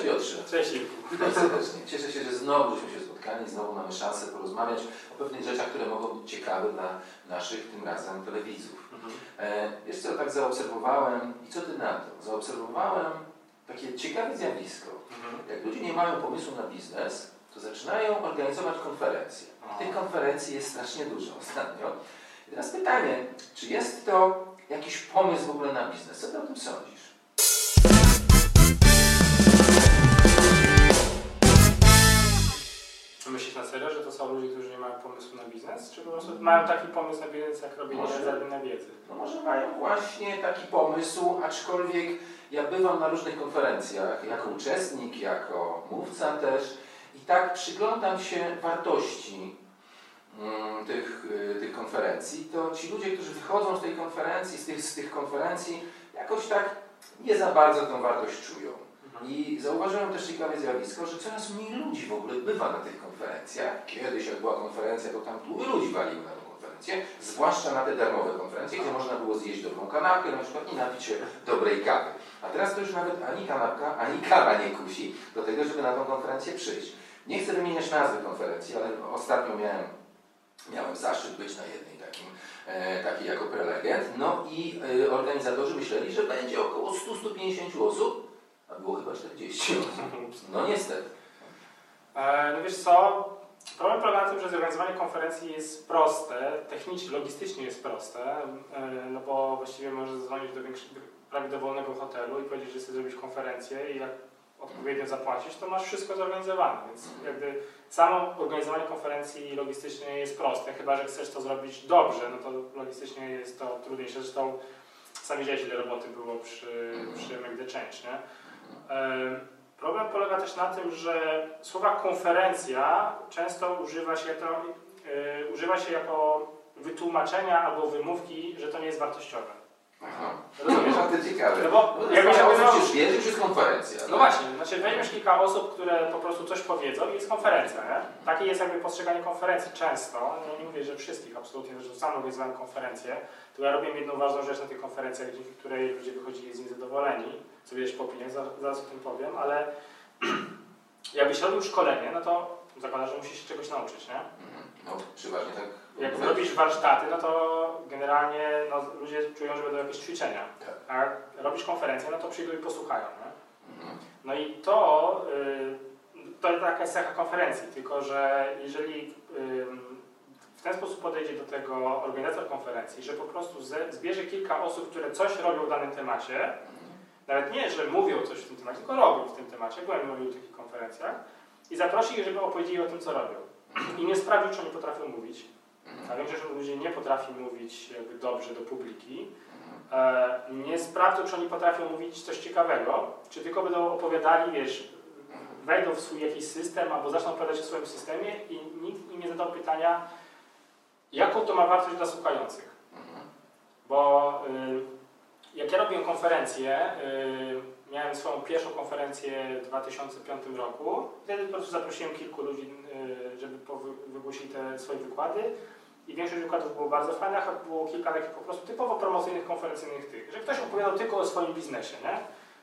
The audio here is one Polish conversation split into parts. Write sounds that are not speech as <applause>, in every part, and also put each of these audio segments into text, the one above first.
Cześć Piotrze. Cześć. Witaj serdecznie. Cieszę się, że znowu żeśmy się spotkali, znowu mamy szansę porozmawiać o pewnych rzeczach, które mogą być ciekawe dla naszych tym razem telewidzów. Mhm. E, wiesz co, tak zaobserwowałem i co ty na to? Zaobserwowałem takie ciekawe zjawisko. Mhm. Jak ludzie nie mają pomysłu na biznes, to zaczynają organizować konferencje. Tych konferencji jest strasznie dużo ostatnio. I teraz pytanie, czy jest to jakiś pomysł w ogóle na biznes? Co ty o tym sądzisz? Myślisz na serio, że to są ludzie, którzy nie mają pomysłu na biznes? Czy po prostu mają taki pomysł na biznes, jak robienie na wiedzy? No może mają właśnie taki pomysł, aczkolwiek ja bywam na różnych konferencjach jako uczestnik, jako mówca też i tak przyglądam się wartości mm, tych, y, tych konferencji, to ci ludzie, którzy wychodzą z tej konferencji, z tych, z tych konferencji, jakoś tak nie za bardzo tą wartość czują. I zauważyłem też ciekawe zjawisko, że coraz mniej ludzi w ogóle bywa na tych konferencjach. Kiedyś jak była konferencja, to tam tłumy ludzi waliły na tą konferencję, zwłaszcza na te darmowe konferencje, gdzie można było zjeść dobrą kanapkę na przykład i napić się dobrej kawy. A teraz to już nawet ani kanapka, ani kawa nie kusi do tego, żeby na tą konferencję przyjść. Nie chcę wymieniać nazwy konferencji, ale ostatnio miałem, miałem zaszczyt być na jednej takim, e, takiej jako prelegent. No i e, organizatorzy myśleli, że będzie około 100-150 osób, a było chyba 40 osób. No niestety. E, no wiesz co, problem polega na tym, że zorganizowanie konferencji jest proste, technicznie, logistycznie jest proste, e, no bo właściwie możesz zadzwonić do, do prawie dowolnego hotelu i powiedzieć, że chcesz zrobić konferencję i jak odpowiednio zapłacić, to masz wszystko zorganizowane, więc jakby samo organizowanie konferencji logistycznie jest proste, chyba że chcesz to zrobić dobrze, no to logistycznie jest to trudniejsze, zresztą sami widziałeś ile roboty było przy, przy Make the Change, nie? Em, Problem polega też na tym, że słowa konferencja często używa się, to, y, używa się jako wytłumaczenia albo wymówki, że to nie jest wartościowe. Aha. Rozumiesz? No to ciekawe. No bo jakbyś oczywiście wierzyć, że jest konferencja. No właśnie, znaczy weźmiesz kilka osób, które po prostu coś powiedzą i jest konferencja, nie? Takie jest jakby postrzeganie konferencji często. No nie mówię, że wszystkich absolutnie, że sam organizowałem konferencję, to ja robiłem jedną ważną rzecz na tych konferencjach, dzięki której ludzie wychodzili z nich zadowoleni, co widać po opiniach, za- zaraz o tym powiem, ale <clears throat> jakbyś robił szkolenie, no to zakładam, że musisz się czegoś nauczyć, nie? Mhm. No, przeważnie tak. Jak tak. robisz warsztaty, no to generalnie no, ludzie czują, że będą jakieś ćwiczenia. Tak. A jak robisz konferencję, no to przyjdą i posłuchają? Mhm. No i to, y, to taka jest cecha konferencji, tylko że jeżeli ym, w ten sposób podejdzie do tego organizator konferencji, że po prostu ze, zbierze kilka osób, które coś robią w danym temacie, nawet nie, że mówią coś w tym temacie, tylko robią w tym temacie, byłem na wielu takich konferencjach, i zaprosi ich, żeby opowiedzieli o tym, co robią. I nie sprawdził, czy oni potrafią mówić, a większość ludzi nie potrafi mówić dobrze do publiki, e, nie sprawdzą, czy oni potrafią mówić coś ciekawego, czy tylko będą opowiadali, wiesz, wejdą w swój jakiś system albo zaczną opowiadać o swoim systemie i nikt im nie zadał pytania, jaką to ma wartość dla słuchających. Bo y, jak ja robiłem konferencję, y, miałem swoją pierwszą konferencję w 2005 roku, wtedy po prostu zaprosiłem kilku ludzi, y, żeby wygłosili te swoje wykłady i większość wykładów było bardzo fajnych, a było kilka takich po prostu typowo promocyjnych, konferencyjnych tych, że ktoś opowiadał tylko o swoim biznesie, nie?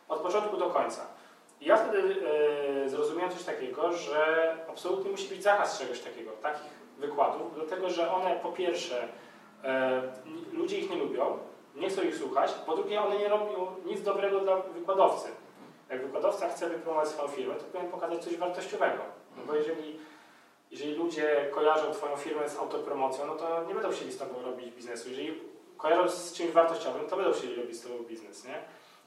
Od początku do końca. I ja wtedy e, zrozumiałem coś takiego, że absolutnie musi być zakaz czegoś takiego, takich wykładów, dlatego że one po pierwsze e, ludzie ich nie lubią, nie chcą ich słuchać, po drugie one nie robią nic dobrego dla wykładowcy. Jak wykładowca chce wypromować swoją firmę, to powinien pokazać coś wartościowego. No bo jeżeli, jeżeli ludzie kojarzą Twoją firmę z autopromocją, no to nie będą chcieli z Tobą robić biznesu. Jeżeli kojarzą z czymś wartościowym, to będą chcieli robić z Tobą biznes, nie?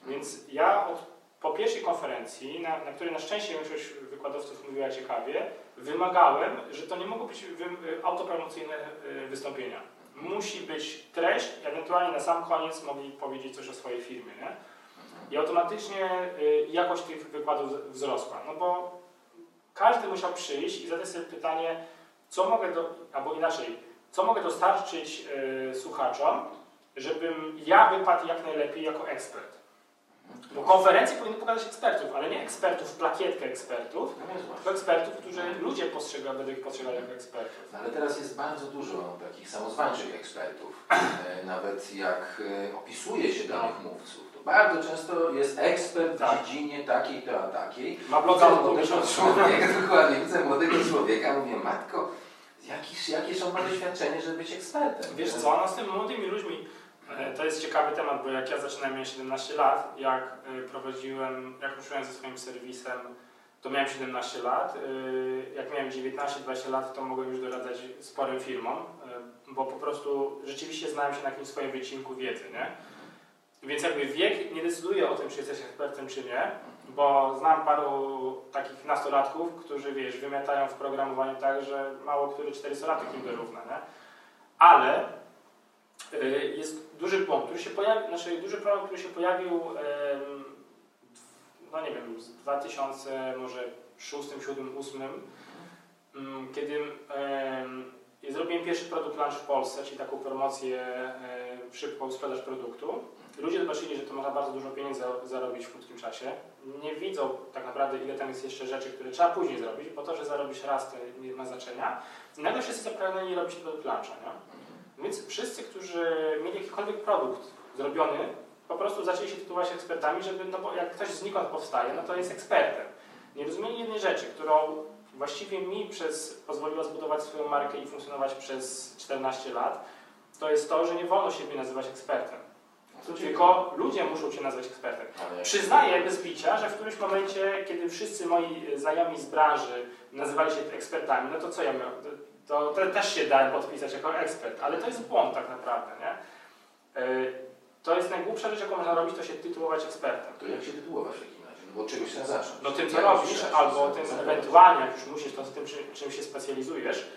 Więc ja od, po pierwszej konferencji, na, na której na szczęście większość wykładowców mówiła ciekawie, wymagałem, że to nie mogą być wy, autopromocyjne y, wystąpienia. Musi być treść, ewentualnie na sam koniec mogli powiedzieć coś o swojej firmie, nie? I automatycznie y, jakość tych wykładów wzrosła, no bo każdy musiał przyjść i zadać sobie pytanie, co mogę, do, albo inaczej, co mogę dostarczyć y, słuchaczom, żebym ja wypadł jak najlepiej jako ekspert. Bo konferencje powinny pokazać ekspertów, ale nie ekspertów, plakietkę ekspertów, No tylko ekspertów, którzy ludzie postrzegają, będą ich postrzegali jako ekspertów. No, ale teraz jest bardzo dużo takich samozwańczych ekspertów. E, Nawet jak e, opisuje się danych mówców, to bardzo często jest ekspert Tak. w dziedzinie takiej, to a takiej. Ma bloga człowieka, <laughs> dokładnie, widzę młodego człowieka, mówię, matko, jakiż, jakież on ma doświadczenie, żeby być ekspertem? Wiesz co, no z tymi młodymi ludźmi, to jest ciekawy temat, bo jak ja zaczynałem, miałem 17 lat, jak e, prowadziłem, jak ruszyłem ze swoim serwisem, to miałem 17 lat. e, Jak miałem 19-20 lat, to mogłem już doradzać sporym firmom, e, bo po prostu rzeczywiście znałem się na jakimś swoim wycinku wiedzy, nie? Więc jakby wiek nie decyduje o tym, czy jesteś ekspertem, czy nie, bo znam paru takich nastolatków, którzy, wiesz, wymiatają w programowaniu tak, że mało który 400-latek im dorówna, nie? Ale jest duży błąd, który się pojawił, znaczy duży problem, który się pojawił, no nie wiem, z 2000, może 6, 7, 8, mm, kiedy zrobiłem pierwszy produkt launch w Polsce, czyli taką promocję, e, szybką sprzedaż produktu. Ludzie zobaczyli, że to można bardzo dużo pieniędzy za- zarobić w krótkim czasie. Nie widzą tak naprawdę, ile tam jest jeszcze rzeczy, które trzeba później zrobić, bo to, że zarobisz raz, to nie ma znaczenia. I nagle wszyscy zapragnęli robić produkt launcha, nie? Więc wszyscy, którzy mieli jakikolwiek produkt zrobiony, po prostu zaczęli się tytułować ekspertami, żeby, no bo jak ktoś znikąd powstaje, no to jest ekspertem. Nie rozumieli jednej rzeczy, którą właściwie mi przez, pozwoliła zbudować swoją markę i funkcjonować przez 14 lat, to jest to, że nie wolno siebie nazywać ekspertem. Tylko ludzie muszą Cię nazwać ekspertem. Przyznaję bez bicia, że w którymś momencie, kiedy wszyscy moi znajomi z branży nazywali się ekspertami, no to co ja miałem? To, to też się dałem podpisać jako ekspert, ale to jest błąd tak naprawdę, nie? Yy, To jest najgłupsza rzecz, jaką można robić, to się tytułować ekspertem. To jak się tytułować w takim razie? No bo od czegoś trzeba zacząć. No tym, co robisz, albo tym ewentualnie, jak już musisz, to z tym, czym, się specjalizujesz,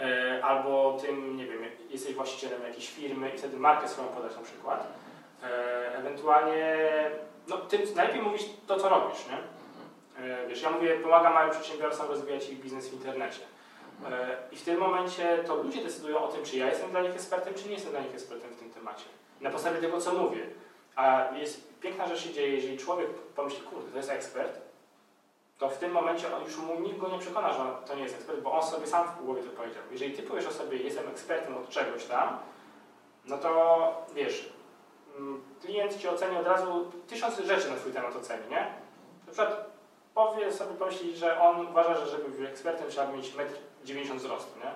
e, albo tym, nie wiem, jesteś właścicielem jakiejś firmy i wtedy markę swoją podać na przykład. E, ewentualnie, no tym najlepiej mówić to, co robisz, nie? E, wiesz, ja mówię, pomagam małym przedsiębiorcom rozwijać ich biznes w internecie. E, I w tym momencie to ludzie decydują o tym, czy ja jestem dla nich ekspertem, czy nie jestem dla nich ekspertem w tym temacie. Na podstawie tego, co mówię. A jest piękna rzecz się dzieje, jeżeli człowiek pomyśli, kurde, to jest ekspert, to w tym momencie on już mu nikt go nie przekona, że to nie jest ekspert, bo on sobie sam w głowie to powiedział. Jeżeli ty powiesz o sobie, jestem ekspertem od czegoś tam, no to wiesz, mm, klient ci oceni od razu tysiąc rzeczy na swój temat oceni, nie? Na przykład powie sobie, pomyśli, że on uważa, że żeby być ekspertem trzeba mieć metr 90 wzrostu, nie?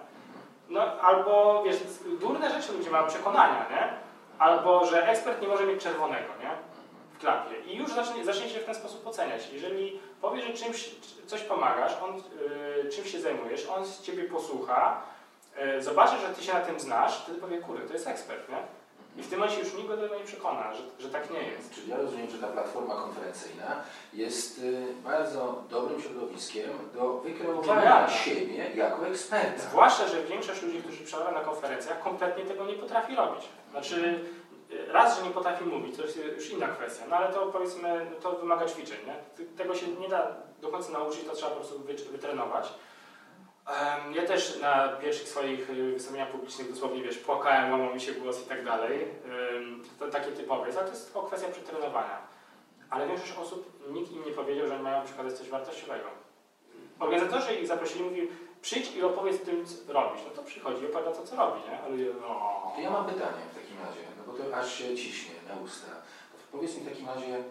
No albo, wiesz, durne rzeczy ludzie mają przekonania, nie? Albo, że ekspert nie może mieć czerwonego, nie? W klapie. I już zacznie, zacznie się w ten sposób oceniać. Jeżeli powiesz, że czymś, coś pomagasz, on, yy, czymś się zajmujesz, on z ciebie posłucha, yy, zobaczy, że ty się na tym znasz, wtedy powie, kurde, to jest ekspert, nie? I w tym momencie już nikt go do tego nie przekona, że, że tak nie jest. Czyli ja rozumiem, że ta platforma konferencyjna jest y, bardzo dobrym środowiskiem do wykreowania Genialna. siebie jako eksperta. Zwłaszcza, że większość ludzi, którzy przebywają na konferencjach, kompletnie tego nie potrafi robić. Znaczy, y, raz, że nie potrafi mówić, to jest już inna kwestia, no ale to powiedzmy, to wymaga ćwiczeń, nie? Tego się nie da do końca nauczyć, to trzeba po prostu wy- wytrenować. Ja też na pierwszych swoich y, wystąpieniach publicznych dosłownie, wiesz, płakałem, łamał mi się głos i tak dalej. To takie typowe jest, ale to jest tylko kwestia przetrenowania. Ale większość osób, nikt im nie powiedział, że mają przekazać coś wartościowego. Organizatorzy ich zaprosili, mówili, przyjdź i opowiedz tym, co robisz. No to przychodzi i opowiada to, co robi, nie? Ale no... To ja mam pytanie w takim razie, no bo to aż się ciśnie na usta. Powiedz mi w takim razie,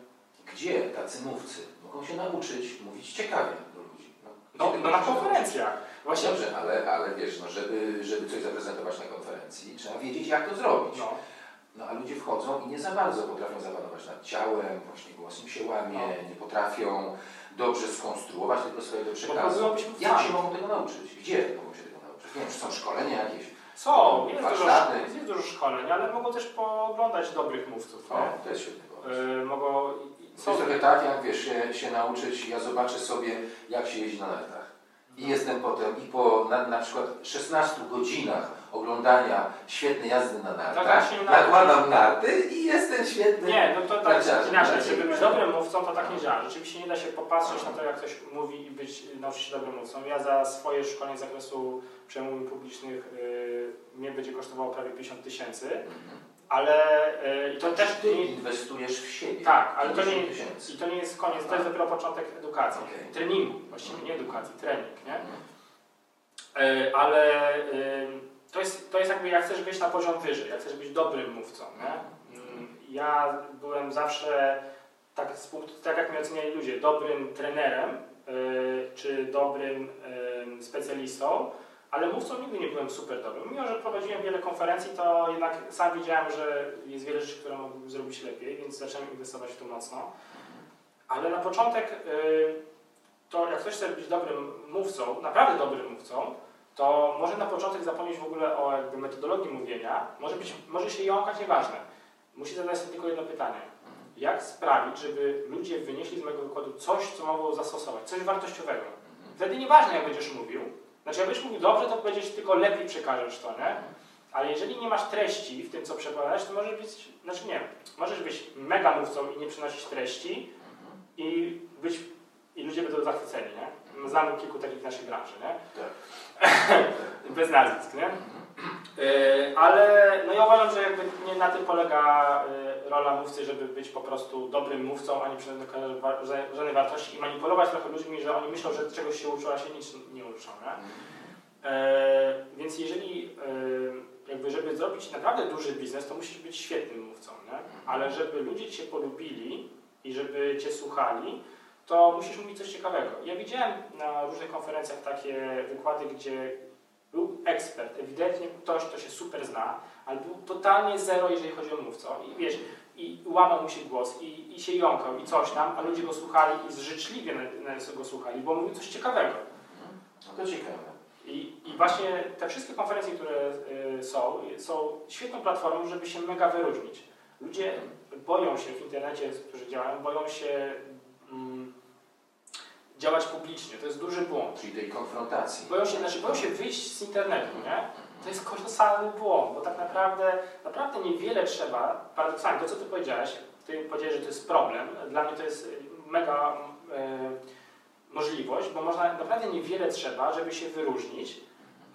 gdzie tacy mówcy mogą się nauczyć mówić ciekawie do ludzi? No, no tego na konferencjach. Właśnie, Dobrze, ale, ale wiesz, no żeby, żeby coś zaprezentować na konferencji, trzeba wiedzieć jak to zrobić. no. No a ludzie wchodzą i nie za bardzo potrafią zapanować nad ciałem, właśnie głos im się łamie, No. nie potrafią dobrze skonstruować tego swojego przekazu. Jak się mogą tego nauczyć? Gdzie mogą się tego nauczyć? Nie wiem, czy są szkolenia jakieś? Są, jest dużo, Warsztaty. jest dużo szkoleń, ale mogą też pooglądać dobrych mówców. O, nie? to jest świetny pomysł. Yy, mogą... To jest trochę tak, jak wiesz, się, się nauczyć, ja zobaczę sobie, jak się jeździ na nartach. I jestem potem, i po na, na przykład 16 godzinach oglądania świetnej jazdy na tak nartach, nauczysz. nakładam narty i jestem świetny. Nie, no to tak Narciarzem, inaczej. tak? Żeby być dobrym mówcą, to tak nie działa. Rzeczywiście nie da się popatrzeć na to, jak ktoś mówi i być, nauczyć się dobrym mówcą. Ja za swoje szkolenie z zakresu przemówień publicznych yy, mnie będzie kosztowało prawie 50 tysięcy, Mhm. Ale yy, i to też Ty inwestujesz w siebie. Tak, ale to 50 nie- i to nie jest koniec, to jest dopiero początek edukacji, Okej. treningu, właściwie nie edukacji, trening, nie? Mhm. E, ale to jest, to jest jakby jak chcesz wyjść na poziom wyżej, jak chcesz być dobrym mówcą, nie? Mm, ja byłem zawsze, tak, z punktu, tak jak mnie oceniali ludzie, dobrym trenerem y, czy dobrym specjalistą, ale mówcą nigdy nie byłem super dobrym. Mimo, że prowadziłem wiele konferencji, to jednak sam wiedziałem, że jest wiele rzeczy, które mógłbym zrobić lepiej, więc zacząłem inwestować w to mocno. Ale na początek, y, to jak ktoś chce być dobrym mówcą, naprawdę dobrym mówcą, to może na początek zapomnieć w ogóle o jakby metodologii mówienia, może, być, może się jąkać, nieważne. Musi zadać sobie tylko jedno pytanie. Jak sprawić, żeby ludzie wynieśli z mojego wykładu coś, co mogą zastosować, coś wartościowego? Wtedy nieważne, jak będziesz mówił. Znaczy, jak będziesz mówił dobrze, to będziesz tylko lepiej przekażesz to, nie? Ale jeżeli nie masz treści w tym, co przekładasz, to możesz być, znaczy nie, możesz być mega mówcą i nie przynosić treści i być, i ludzie będą zachwyceni, nie? Znamy kilku takich w naszej branży, nie? <laughs> Bez nazwisk, nie? Yy, ale no ja uważam, że jakby nie na tym polega yy, rola mówcy, żeby być po prostu dobrym mówcą, a nie przynosić żadnej wartości i manipulować trochę ludźmi, że oni myślą, że czegoś się uczą, a się nic nie uczą. Nie? Yy, więc jeżeli yy, jakby żeby zrobić naprawdę duży biznes, to musisz być świetnym mówcą, nie? ale żeby ludzie Cię polubili i żeby Cię słuchali, to musisz mówić coś ciekawego. Ja widziałem na różnych konferencjach takie wykłady, gdzie ekspert, ewidentnie ktoś, kto się super zna, ale był totalnie zero, jeżeli chodzi o mówcę. I wiesz, i łamał mu się głos, i, i się jąkał, i coś tam, a ludzie go słuchali i życzliwie na, go słuchali, bo mówił coś ciekawego. No to ciekawe. I, I właśnie te wszystkie konferencje, które y, są, są świetną platformą, żeby się mega wyróżnić. Ludzie boją się w internecie, którzy działają, boją się działać publicznie. To jest duży błąd. Czyli tej konfrontacji. Boją się, znaczy boją się wyjść z internetu, nie? To jest kolosalny błąd, bo tak naprawdę, naprawdę niewiele trzeba, paradoksalnie, to co Ty powiedziałeś, Ty powiedziałeś, że to jest problem, dla mnie to jest mega e, możliwość, bo można, naprawdę niewiele trzeba, żeby się wyróżnić,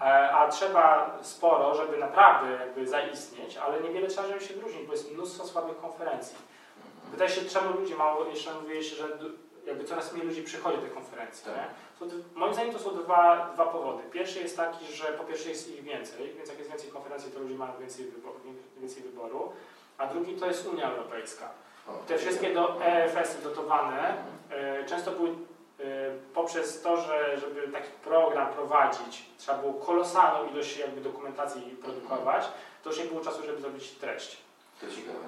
e, a trzeba sporo, żeby naprawdę jakby zaistnieć, ale niewiele trzeba, żeby się wyróżnić, bo jest mnóstwo słabych konferencji. Wydaje się, czemu ludzie mało, jeszcze mówiłeś, że jakby coraz mniej ludzi przychodzi do tych konferencji. Tak. Nie? moim zdaniem to są dwa, dwa powody. Pierwszy jest taki, że po pierwsze jest ich więcej, więc jak jest więcej konferencji, to ludzie mają więcej, wyboru, więcej wyboru. A drugi to jest Unia Europejska. Te wszystkie do EFS-y dotowane e, często były e, poprzez to, że żeby taki program prowadzić, trzeba było kolosalną ilość jakby dokumentacji produkować, to już nie było czasu, żeby zrobić treść.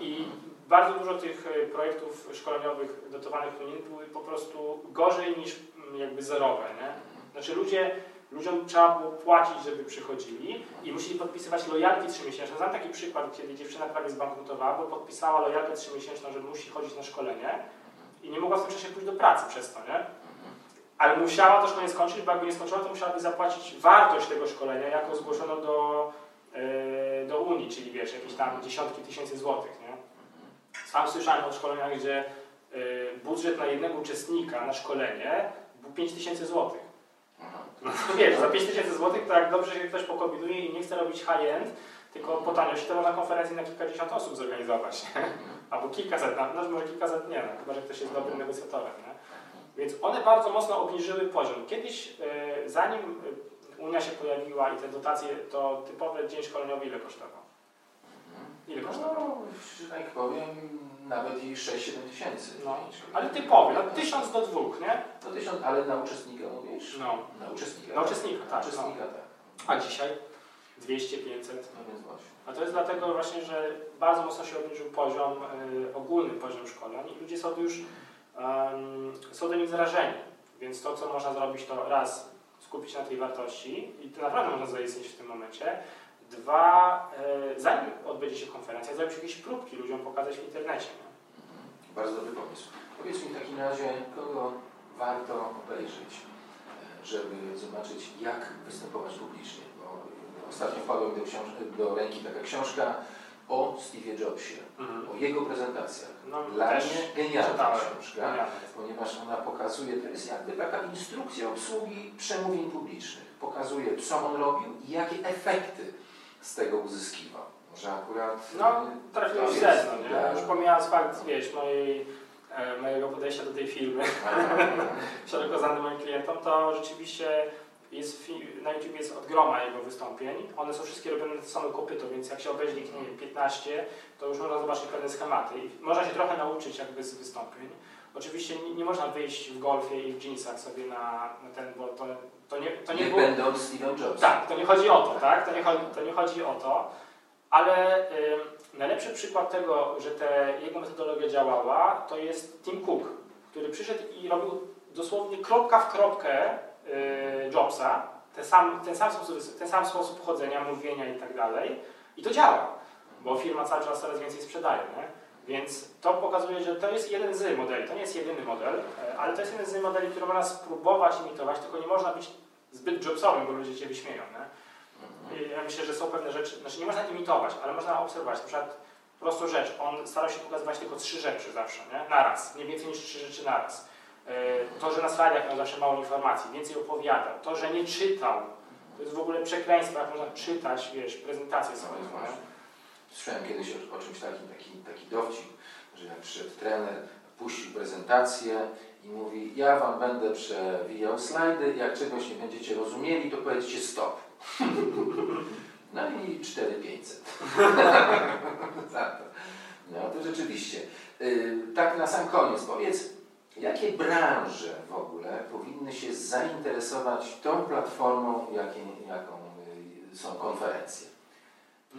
I bardzo dużo tych e, projektów szkoleniowych dotowanych Unii były po prostu gorzej niż mm, jakby zerowe. Nie? Znaczy ludzie, ludziom trzeba było płacić, żeby przychodzili i musieli podpisywać lojalki 3-miesięczne. Znam taki przykład, kiedy dziewczyna prawie zbankrutowała, bo podpisała lojalkę 3-miesięczną, że musi chodzić na szkolenie i nie mogła w tym czasie pójść do pracy przez to, nie? Ale musiała to szkolenie skończyć, bo jakby nie skończyła, to musiałaby zapłacić wartość tego szkolenia, jaką zgłoszono do, do Unii, czyli wiesz, jakieś tam dziesiątki tysięcy złotych, nie? Sam słyszałem o szkoleniach, gdzie y, budżet na jednego uczestnika na szkolenie był 5 tysięcy złotych. No wiesz, za 5 tysięcy złotych to jak dobrze się ktoś pokombinuje i nie chce robić high-end, tylko po taniości, to można konferencję na kilkadziesiąt osób zorganizować. Albo kilkaset, no może kilkaset nie, no, chyba że ktoś jest dobrym negocjatorem. Nie? Więc one bardzo mocno obniżyły poziom. Kiedyś, y, zanim Unia się pojawiła i te dotacje, to typowy dzień szkoleniowy ile kosztował? Ile kosztował? No, że tak powiem, nawet i 6-7 tysięcy. No, ale typowy, no tysiąc do dwóch, nie? No tysiąc, ale na uczestnika mówisz? No. Na uczestnika. Na uczestnika, tak. Na uczestnika, no. tak. A dzisiaj? 200, 500. No więc właśnie. A to jest dlatego właśnie, że bardzo mocno się obniżył poziom, y, ogólny poziom szkoleń i ludzie są już um, są do nich zrażeni. Więc to, co można zrobić, to raz skupić na tej wartości i to naprawdę można zaistnieć w tym momencie, Dwa, e, zanim odbędzie się konferencja, zrobić jakieś próbki ludziom pokazać w internecie. Nie? Bardzo dobry pomysł. Powiedz mi w takim razie, kogo warto obejrzeć, e, żeby zobaczyć, jak występować publicznie. Bo ostatnio wpadła do, do ręki taka książka o Steve Jobsie, mhm. O jego prezentacjach. No, Dla mnie genialna książka, ponieważ ona pokazuje, to jest jakby taka instrukcja obsługi przemówień publicznych. Pokazuje, co on robił i jakie efekty z tego uzyskiwał. Może akurat... No, trafiło w sedno, nie? Ja... Już pomijając fakt, wiesz, mojej, e, mojego podejścia do tej firmy, <laughs> <laughs> szeroko znanym moim klientom, to rzeczywiście jest na YouTube jest od groma jego wystąpień. One są wszystkie robione na samo kopyto, więc jak się obejrzy ich nie wiem, 15, to już można zobaczyć pewne schematy. I można się trochę nauczyć jakby z wystąpień. Oczywiście nie, nie można wyjść w golfie i w jeansach sobie na, na ten, bo to, to nie, to nie Nie było... będą Steve'em Jobsem. Tak, to nie chodzi o to, tak? To nie chodzi, to nie chodzi o to, ale ym, najlepszy przykład tego, że te, jego metodologia działała, to jest Tim Cook, który przyszedł i robił dosłownie kropka w kropkę y, Jobsa, ten sam, ten, sam sposób, ten sam sposób chodzenia, mówienia i tak dalej i to działa, bo firma cały czas coraz więcej sprzedaje, nie? Więc to pokazuje, że to jest jeden z modeli, to nie jest jedyny model, e, ale to jest jeden z modeli, który można spróbować imitować, tylko nie można być zbyt jobsowym, bo ludzie cię wyśmieją. Nie? Ja myślę, że są pewne rzeczy, znaczy nie można imitować, ale można obserwować. Na przykład prostą rzecz, on starał się pokazywać tylko trzy rzeczy zawsze, nie? naraz, nie więcej niż trzy rzeczy naraz. E, To, że na slajdach miał zawsze mało informacji, więcej opowiadał. To, że nie czytał, to jest w ogóle przekleństwo, jak można czytać, wiesz, prezentacje No, nie? właśnie. Słyszałem kiedyś o, o czymś takim, taki, taki dowcip, że jak przyszedł trener, puścił prezentację i mówi, ja wam będę przewijał slajdy, jak czegoś nie będziecie rozumieli, to powiedzcie stop. <laughs> No i 4500. <laughs> Za to. No to rzeczywiście. Y, Tak na sam koniec, powiedz, jakie branże w ogóle powinny się zainteresować tą platformą, jakie, jaką y, są konferencje?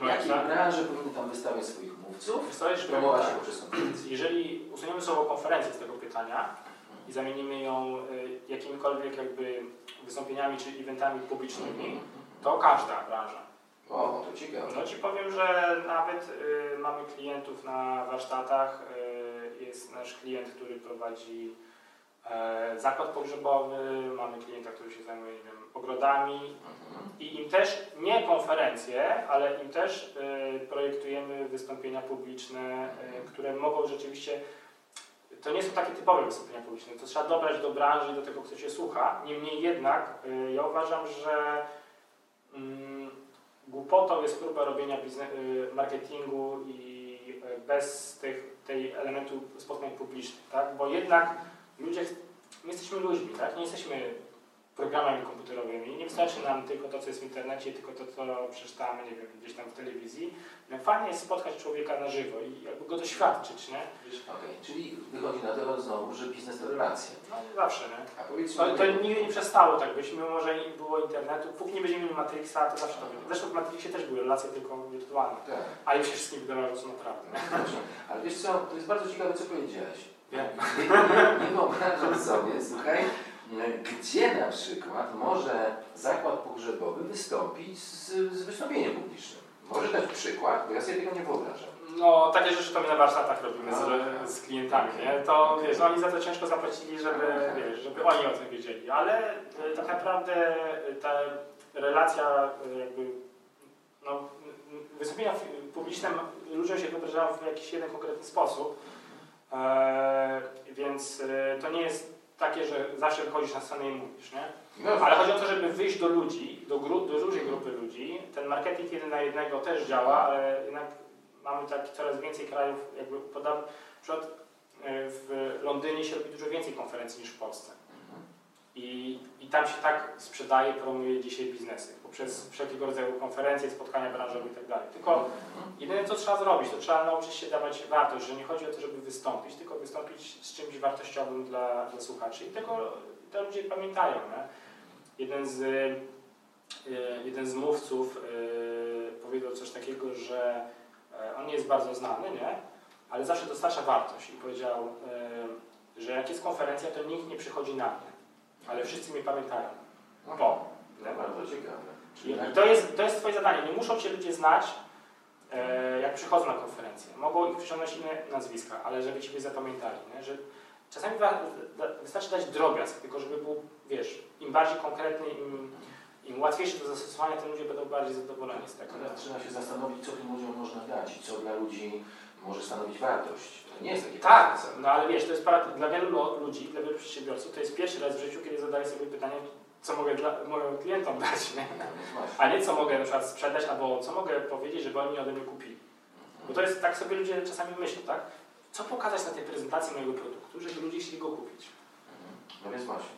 Jakie branże powinny tam wystawiać swoich mówców, że promować się tak. poprzez konferencje? Jeżeli usuniemy słowo konferencję z tego pytania i zamienimy ją y, jakimikolwiek jakby wystąpieniami czy eventami publicznymi, to każda branża. O, to ciekawe. No Ci powiem, że nawet y, mamy klientów na warsztatach. Jest nasz klient, który prowadzi e, zakład pogrzebowy, mamy klienta, który się zajmuje nie wiem, ogrodami Mhm. i im też nie konferencje, ale im też y, projektujemy wystąpienia publiczne, y, które mogą rzeczywiście. To nie są takie typowe wystąpienia publiczne, to trzeba dobrać do branży do tego, kto się słucha. Niemniej jednak ja uważam, że mm, głupotą jest próba robienia marketingu i bez tych, tej elementu spotkań publicznych, tak? Bo jednak ludzie, my jesteśmy ludźmi, tak? Nie jesteśmy programami komputerowymi. Nie wystarczy nam tylko to, co jest w internecie, tylko to, co przeczytamy, nie wiem, gdzieś tam w telewizji. Fajnie jest spotkać człowieka na żywo i jakby go doświadczyć, nie? Okej, czyli wychodzi na to znowu, że biznes to relacje. No zawsze, nie? A powiedz To, to nigdy nie przestało tak być, mimo że nie było internetu. Póki nie będziemy mieli Matrixa, to zawsze to będzie. Zresztą w Matrixie też były relacje tylko wirtualne. tak, A im się wszystkim wydawało, że są naprawdę. Nie? ale wiesz co, to jest bardzo ciekawe, co powiedziałeś. Wiem. Nie, nie, nie wyobrażam sobie, słuchaj, gdzie na przykład może zakład pogrzebowy wystąpić z, z wystąpieniem publicznym. Może dać przykład, bo ja sobie tego nie wyobrażam. No, takie rzeczy to my na warsztatach robimy No. z, z klientami, nie? To wiesz, oni za to ciężko zapłacili, żeby, wiesz, żeby oni o tym wiedzieli, ale y, tak naprawdę y, ta relacja jakby, no, wystąpienia publiczne ludziom się wyobrażają w jakiś jeden konkretny sposób, e, więc to nie jest takie, że zawsze wychodzisz na scenę i mówisz, nie? No, Ale chodzi o to, żeby wyjść do ludzi, do, gru, do dużej grupy ludzi. Ten marketing jeden na jednego też działa, ale jednak mamy tak coraz więcej krajów, jakby podam, na przykład e, w Londynie się robi dużo więcej konferencji niż w Polsce. I, I tam się tak sprzedaje, promuje dzisiaj biznesy poprzez wszelkiego rodzaju konferencje, spotkania branżowe i tak dalej. Tylko jedyne co trzeba zrobić, to trzeba nauczyć się dawać wartość, że nie chodzi o to, żeby wystąpić, tylko wystąpić z czymś wartościowym dla, dla słuchaczy. I tego te ludzie pamiętają. Nie? Jeden z, y, jeden z mówców y, powiedział coś takiego, że y, on nie jest bardzo znany, nie? ale zawsze dostarcza wartość i powiedział, że jak jest konferencja, to nikt nie przychodzi na mnie, ale wszyscy mnie pamiętają. Po. No, bardzo ciekawe. I, to jest, to jest Twoje zadanie. Nie muszą Cię ludzie znać, e, jak przychodzą na konferencję. Mogą ich przyciągnąć inne nazwiska, ale żeby Ciebie zapamiętali. Nie? Że czasami da, wystarczy dać drobiazg, tylko żeby był, wiesz, im bardziej konkretny, im, im łatwiejszy do zastosowania, tym ludzie będą bardziej zadowoleni z tego. Teraz trzeba się zastanowić, co tym ludziom można dać i co dla ludzi może stanowić wartość. To nie jest takie Tak, no ale wiesz, to jest para, dla wielu ludzi, dla wielu przedsiębiorców, to jest pierwszy raz w życiu, kiedy zadaję sobie pytanie, co mogę dla, moim klientom <laughs> dać, nie? No, właśnie. a nie co mogę na przykład sprzedać, albo co mogę powiedzieć, żeby oni ode mnie kupili. Bo to jest, tak sobie ludzie czasami myślą, tak? Co pokazać na tej prezentacji mojego produktu, żeby ludzie chcieli go kupić? No więc właśnie.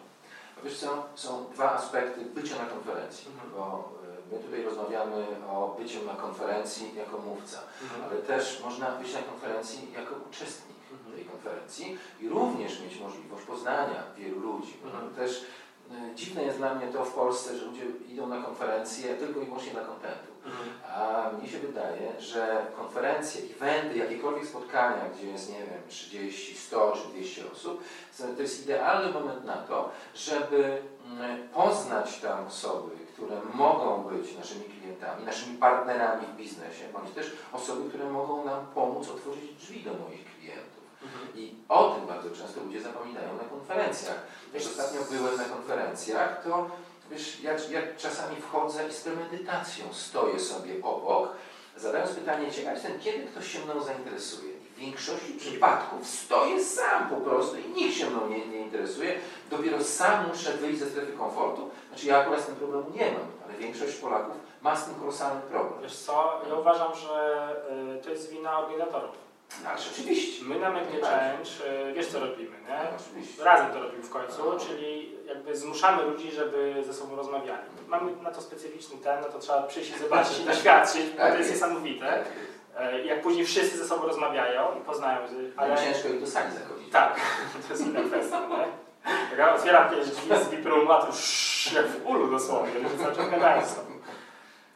Wiesz co, są dwa aspekty bycia na konferencji, Mhm. bo y, my tutaj rozmawiamy o byciu na konferencji jako mówca, ale też można być na konferencji jako uczestnik tej konferencji i również mieć możliwość poznania wielu ludzi. Mhm. Też y, dziwne jest dla mnie to w Polsce, że ludzie idą na konferencje tylko i wyłącznie dla kontentu. A mnie się wydaje, że konferencje, eventy, jakiekolwiek spotkania, gdzie jest, nie wiem, 30, 100 czy 200 osób, to- to jest idealny moment na to, żeby mm, poznać tam osoby, które mogą być naszymi klientami, naszymi partnerami w biznesie, bądź też osoby, które mogą nam pomóc otworzyć drzwi do moich klientów. I o tym bardzo często ludzie zapominają na konferencjach. Jak ostatnio byłem na konferencjach, to wiesz, ja, ja czasami wchodzę i z premedytacją stoję sobie obok, zadając pytanie, ciekaw jestem, kiedy ktoś się mną zainteresuje. I w większości przypadków stoję sam po prostu i nikt się mną nie, nie interesuje. Dopiero sam muszę wyjść ze strefy komfortu. Znaczy ja akurat z tym problemu nie mam, ale większość Polaków ma z tym kolosalny problem. Wiesz co, ja uważam, że y, to jest wina organizatorów. No, ale rzeczywiście. My na Make Change, y, wiesz co robimy, nie? Tak, oczywiście. Razem to robimy w końcu, czyli jakby zmuszamy ludzi, żeby ze sobą rozmawiali. Mamy na to specyficzny ten, no to trzeba przyjść i zobaczyć i doświadczyć, bo to jest niesamowite. Tak, E, Jak później wszyscy ze sobą rozmawiają i poznają, że- ale ciężko ich do sali zachodzić. tak, <laughs> to jest inna kwestia, nie? Jak ja otwieram kiedyś drzwi z VIP roomu, a to jak w ulu dosłownie, ludzie cały czas gadają z sobą.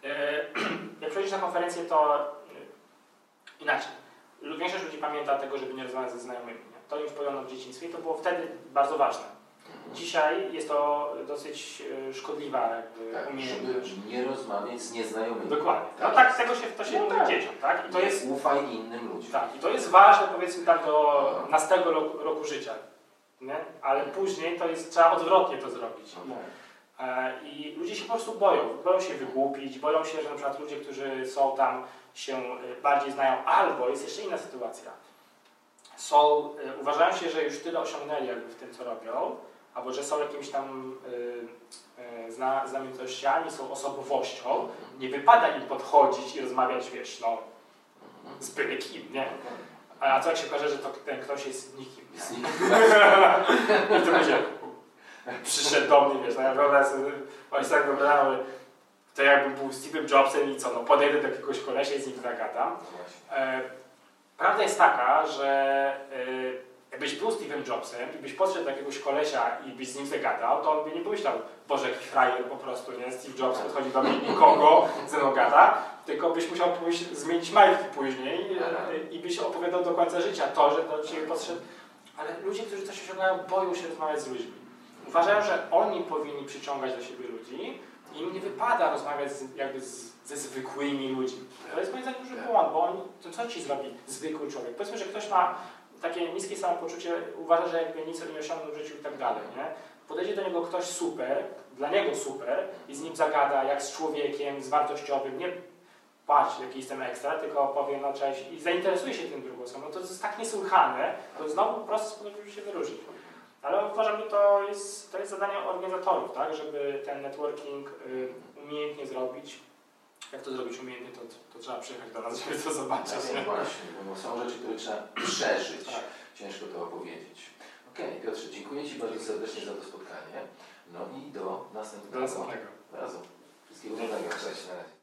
E, <clears throat> Jak przychodzisz na konferencję, to e, inaczej. Lu- Większość ludzi pamięta tego, żeby nie rozmawiać ze znajomymi. To im wpojiono w dzieciństwie i to było wtedy bardzo ważne. Dzisiaj jest to dosyć e, szkodliwa Tak, umiejętność. żeby nie rozmawiać z nieznajomymi. Dokładnie. No Tak. tak, tego się, to się No mówi tak. dzieciom, tak? I to jest, Ufaj innym ludziom. tak, i to jest ważne powiedzmy tam do nastego roku, roku życia. Nie? Ale później to jest, trzeba odwrotnie to zrobić. No tak. I ludzie się po prostu boją. Boją się wygłupić, boją się, że na przykład ludzie, którzy są tam, się e, bardziej znają, albo jest jeszcze inna sytuacja. Są, e, uważają się, że już tyle osiągnęli jakby w tym, co robią, albo że są jakimiś tam e, e, zna, znamienitościami, są osobowością. Nie wypada im podchodzić i rozmawiać, wiesz, no, z byle kim, nie? A co jak się okaże, że to ten ktoś jest nikim? Nie? <laughs> I to będzie <laughs> przyszedł do mnie, wiesz, no ja wyobrażam sobie, oni tak wyobrażają, to jakbym był Steve'em Jobsem i co, no podejdę do jakiegoś kolesia i z nim zagadam. No. E, prawda jest taka, że e, jakbyś był Steve'em Jobsem i byś podszedł do jakiegoś kolesia i byś z nim zagadał, to on by nie pomyślał, Boże, jaki frajer po prostu, nie? Steve Jobs podchodzi do mnie i nikogo ze mną gada, tylko byś musiał pójść, zmienić majtki później e, i byś opowiadał do końca życia to, że do Ciebie podszedł. Ale ludzie, którzy coś osiągają, boją się rozmawiać z ludźmi. Uważają, że oni powinni przyciągać do siebie ludzi i im nie wypada rozmawiać z, jakby z, ze zwykłymi ludźmi. To jest moim zdaniem duży błąd, bo oni, to co ci zrobi zwykły człowiek? Powiedzmy, że ktoś ma takie niskie samopoczucie, uważa, że jakby nic nie osiągnął w życiu i tak dalej, nie? Podejdzie do niego ktoś super, dla niego super i z nim zagada jak z człowiekiem, z wartościowym, nie patrz, jaki jestem ekstra, tylko powie no cześć i zainteresuje się tym drugą osobą. No to jest tak niesłychane, to znowu po prostu sposób, się wyróżnić. Ale uważam, że to jest, to jest zadanie organizatorów, tak, żeby ten networking y, umiejętnie zrobić. Jak to zrobić umiejętnie, to, to trzeba przyjechać do nas, żeby to zobaczyć. No nie? właśnie, bo są rzeczy, które trzeba przeżyć. Tak. Ciężko to opowiedzieć. Okej, Piotrze, dziękuję Ci bardzo serdecznie za to spotkanie. No i do następnego Do następnego. razu. Wszystkiego dobrego. Cześć, na razie.